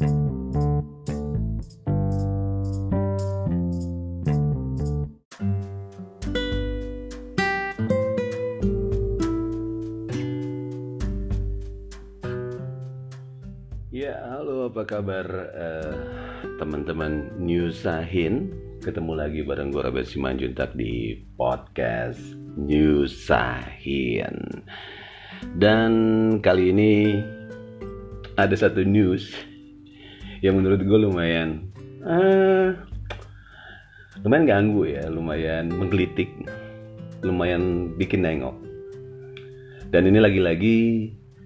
Ya, halo apa kabar eh, teman-teman Nyusahin Ketemu lagi bareng gue Robert Simanjuntak di podcast Nyusahin Dan kali ini ada satu news yang menurut gue lumayan eh, Lumayan ganggu ya, lumayan menggelitik Lumayan bikin nengok Dan ini lagi-lagi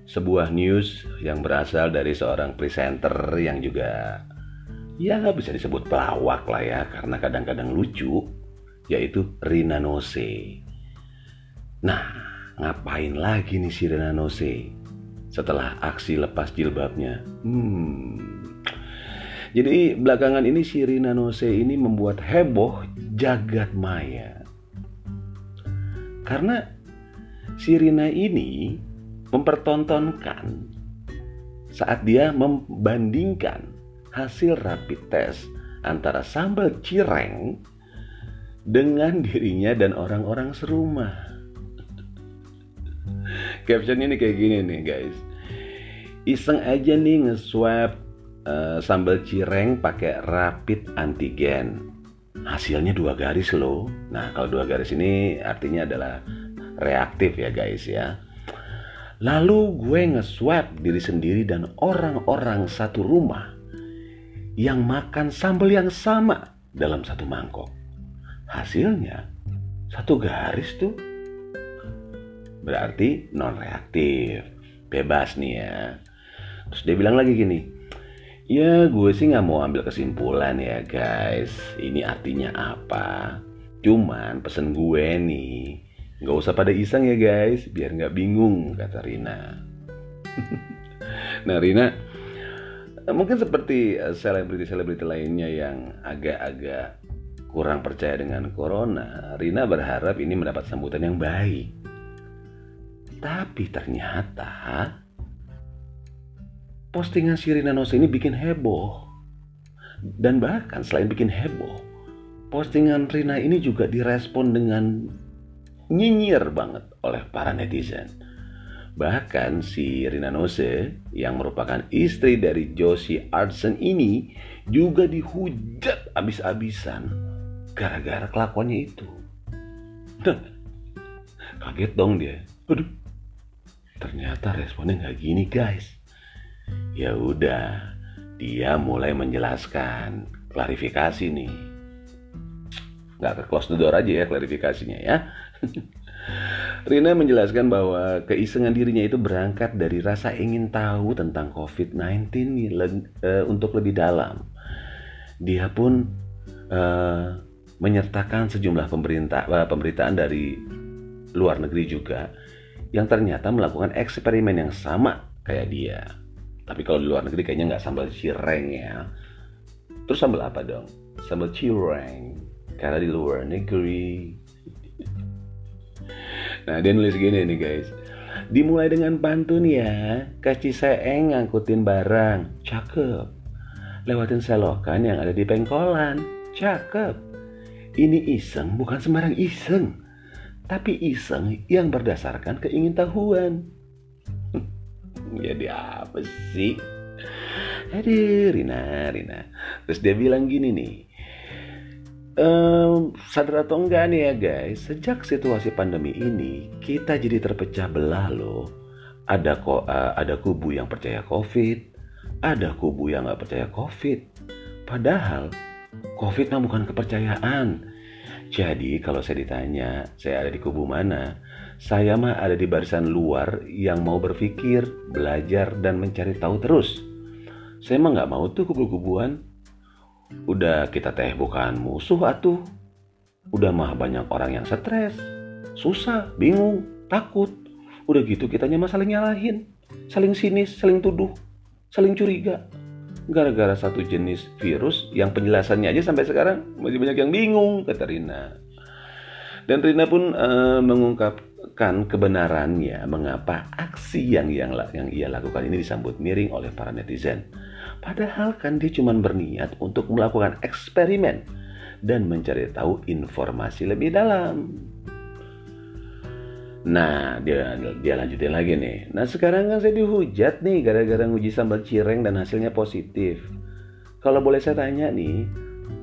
sebuah news yang berasal dari seorang presenter yang juga ya bisa disebut pelawak lah ya karena kadang-kadang lucu yaitu Rina Nose. Nah, ngapain lagi nih si Rina Nose setelah aksi lepas jilbabnya? Hmm. Jadi belakangan ini si Rina Nose ini membuat heboh jagat maya. Karena si Rina ini mempertontonkan saat dia membandingkan hasil rapid test antara sambal cireng dengan dirinya dan orang-orang serumah. Caption ini kayak gini nih guys. Iseng aja nih nge-swab uh, sambal cireng pakai rapid antigen. Hasilnya dua garis loh. Nah kalau dua garis ini artinya adalah reaktif ya guys ya. Lalu gue nge-swab diri sendiri dan orang-orang satu rumah yang makan sambal yang sama dalam satu mangkok. Hasilnya satu garis tuh. Berarti non reaktif. Bebas nih ya. Terus dia bilang lagi gini. Ya gue sih gak mau ambil kesimpulan ya guys. Ini artinya apa. Cuman pesen gue nih Gak usah pada iseng ya guys, biar nggak bingung, kata Rina. nah Rina, mungkin seperti eh, selebriti-selebriti lainnya yang agak-agak kurang percaya dengan corona, Rina berharap ini mendapat sambutan yang baik. Tapi ternyata postingan si Rina Nose ini bikin heboh. Dan bahkan selain bikin heboh, postingan Rina ini juga direspon dengan nyinyir banget oleh para netizen. Bahkan si Rina Nose yang merupakan istri dari Josie Artson ini juga dihujat abis-abisan gara-gara kelakuannya itu. Kaget dong dia. Aduh, ternyata responnya nggak gini guys. Ya udah, dia mulai menjelaskan klarifikasi nih. Nggak ke close the door aja ya klarifikasinya ya. Rina menjelaskan bahwa keisengan dirinya itu berangkat dari rasa ingin tahu tentang COVID-19 uh, untuk lebih dalam. Dia pun uh, menyertakan sejumlah pemerintah uh, pemberitaan dari luar negeri juga yang ternyata melakukan eksperimen yang sama kayak dia. Tapi kalau di luar negeri kayaknya nggak sambal cireng ya. Terus sambal apa dong? Sambal cireng. Karena di luar negeri. Nah dia nulis gini nih guys. Dimulai dengan pantun ya. Kasih seeng ngangkutin barang. Cakep. Lewatin selokan yang ada di pengkolan. Cakep. Ini iseng bukan sembarang iseng. Tapi iseng yang berdasarkan keingintahuan Jadi apa sih? Aduh Rina Rina Terus dia bilang gini nih um, sadar atau enggak nih ya guys, sejak situasi pandemi ini kita jadi terpecah belah loh. Ada kok uh, ada kubu yang percaya COVID, ada kubu yang nggak percaya COVID. Padahal COVID mah bukan kepercayaan. Jadi kalau saya ditanya saya ada di kubu mana, saya mah ada di barisan luar yang mau berpikir, belajar dan mencari tahu terus. Saya mah nggak mau tuh kubu-kubuan Udah kita teh bukan musuh atuh. Udah mah banyak orang yang stres, susah, bingung, takut. Udah gitu kitanya mah saling nyalahin, saling sinis, saling tuduh, saling curiga. Gara-gara satu jenis virus yang penjelasannya aja sampai sekarang masih banyak yang bingung, kata Rina. Dan Rina pun uh, mengungkapkan kebenarannya mengapa aksi yang yang yang ia lakukan ini disambut miring oleh para netizen. Padahal kan dia cuma berniat untuk melakukan eksperimen dan mencari tahu informasi lebih dalam. Nah, dia dia lanjutin lagi nih. Nah, sekarang kan saya dihujat nih gara-gara nguji sambal cireng dan hasilnya positif. Kalau boleh saya tanya nih,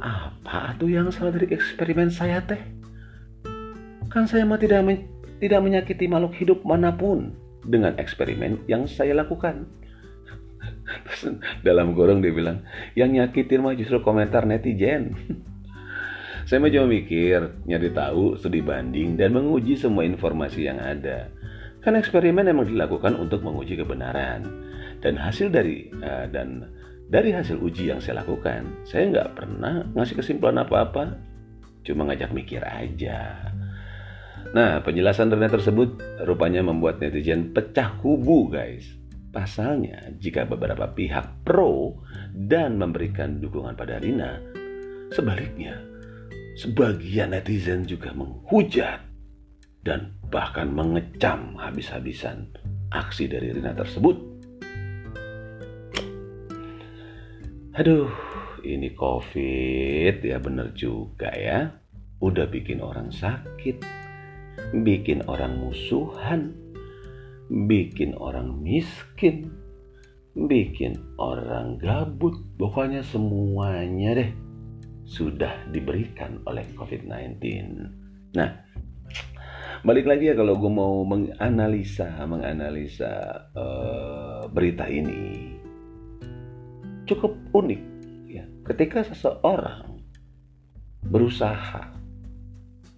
apa tuh yang salah dari eksperimen saya teh? Kan saya mah tidak tidak menyakiti makhluk hidup mana pun dengan eksperimen yang saya lakukan. Dalam gorong dia bilang, yang nyakitin mah justru komentar netizen. Saya mah cuma mikir, nyari tahu, studi banding, dan menguji semua informasi yang ada. Kan eksperimen memang dilakukan untuk menguji kebenaran. Dan hasil dari uh, dan dari hasil uji yang saya lakukan, saya nggak pernah ngasih kesimpulan apa-apa, cuma ngajak mikir aja. Nah, penjelasan Rina tersebut rupanya membuat netizen pecah kubu, guys. Pasalnya, jika beberapa pihak pro dan memberikan dukungan pada Rina, sebaliknya Sebagian netizen juga menghujat dan bahkan mengecam habis-habisan aksi dari Rina tersebut. Aduh, ini COVID ya bener juga ya. Udah bikin orang sakit, bikin orang musuhan, bikin orang miskin, bikin orang gabut. Pokoknya semuanya deh sudah diberikan oleh COVID-19. Nah, balik lagi ya kalau gue mau menganalisa menganalisa uh, berita ini cukup unik ya ketika seseorang berusaha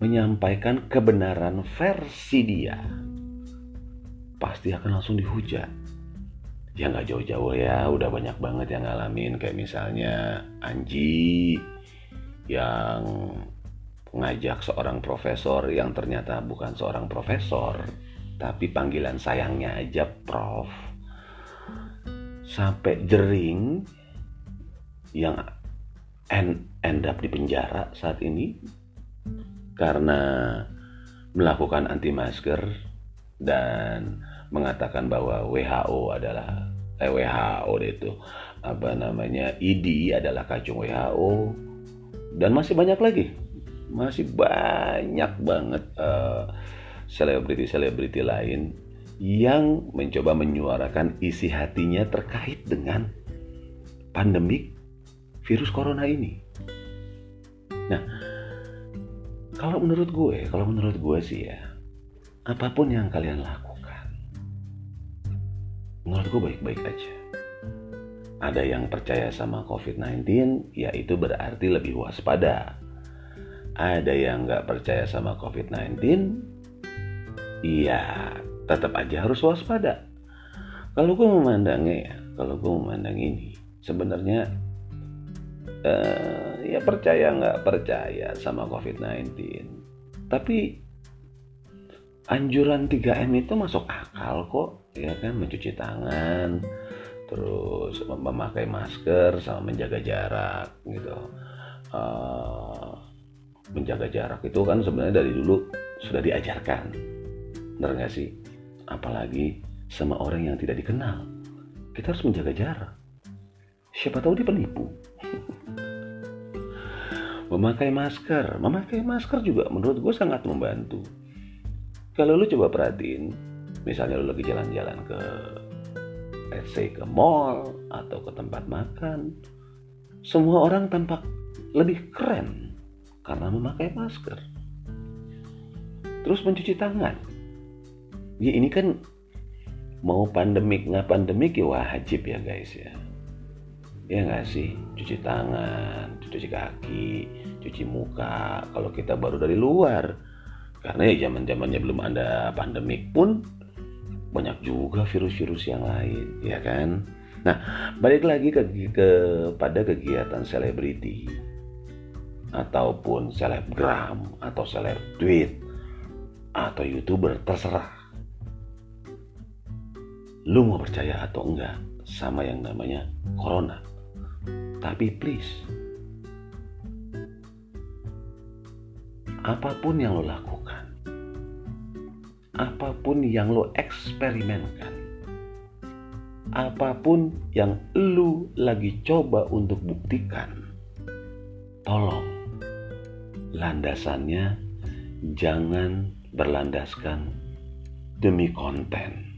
menyampaikan kebenaran versi dia pasti akan langsung dihujat ya nggak jauh-jauh ya udah banyak banget yang ngalamin kayak misalnya Anji yang mengajak seorang profesor yang ternyata bukan seorang profesor, tapi panggilan sayangnya aja prof. Sampai jering yang end, end up di penjara saat ini karena melakukan anti masker dan mengatakan bahwa WHO adalah eh, WHO itu. Apa namanya? ID adalah kacung WHO dan masih banyak lagi. Masih banyak banget uh, selebriti-selebriti lain yang mencoba menyuarakan isi hatinya terkait dengan pandemik virus corona ini. Nah, kalau menurut gue, kalau menurut gue sih ya, apa pun yang kalian lakukan, menurut gue baik-baik aja ada yang percaya sama COVID-19, ya itu berarti lebih waspada. Ada yang nggak percaya sama COVID-19, ya tetap aja harus waspada. Kalau gue memandangnya ya, kalau gue memandang ini, sebenarnya uh, ya percaya nggak percaya sama COVID-19, tapi anjuran 3M itu masuk akal kok, ya kan? Mencuci tangan, terus memakai masker sama menjaga jarak gitu. Uh, menjaga jarak itu kan sebenarnya dari dulu sudah diajarkan. Benar nggak sih? Apalagi sama orang yang tidak dikenal. Kita harus menjaga jarak. Siapa tahu dia penipu memakai masker memakai masker juga menurut gue sangat membantu kalau lu coba perhatiin misalnya lu lagi jalan-jalan ke let's say ke mall atau ke tempat makan, semua orang tampak lebih keren karena memakai masker. Terus mencuci tangan. Ya ini kan mau pandemik nggak pandemik ya wajib ya guys ya. Ya nggak sih, cuci tangan, cuci kaki, cuci muka. Kalau kita baru dari luar, karena ya zaman zamannya belum ada pandemik pun banyak juga virus-virus yang lain, ya kan? Nah, balik lagi ke, ke kegiatan selebriti ataupun selebgram atau seleb tweet atau youtuber terserah. Lu mau percaya atau enggak sama yang namanya corona. Tapi please apa pun yang lo lakukan apa pun yang lo eksperimenkan, apa pun yang lu lagi coba untuk buktikan, tolong landasannya jangan berlandaskan demi konten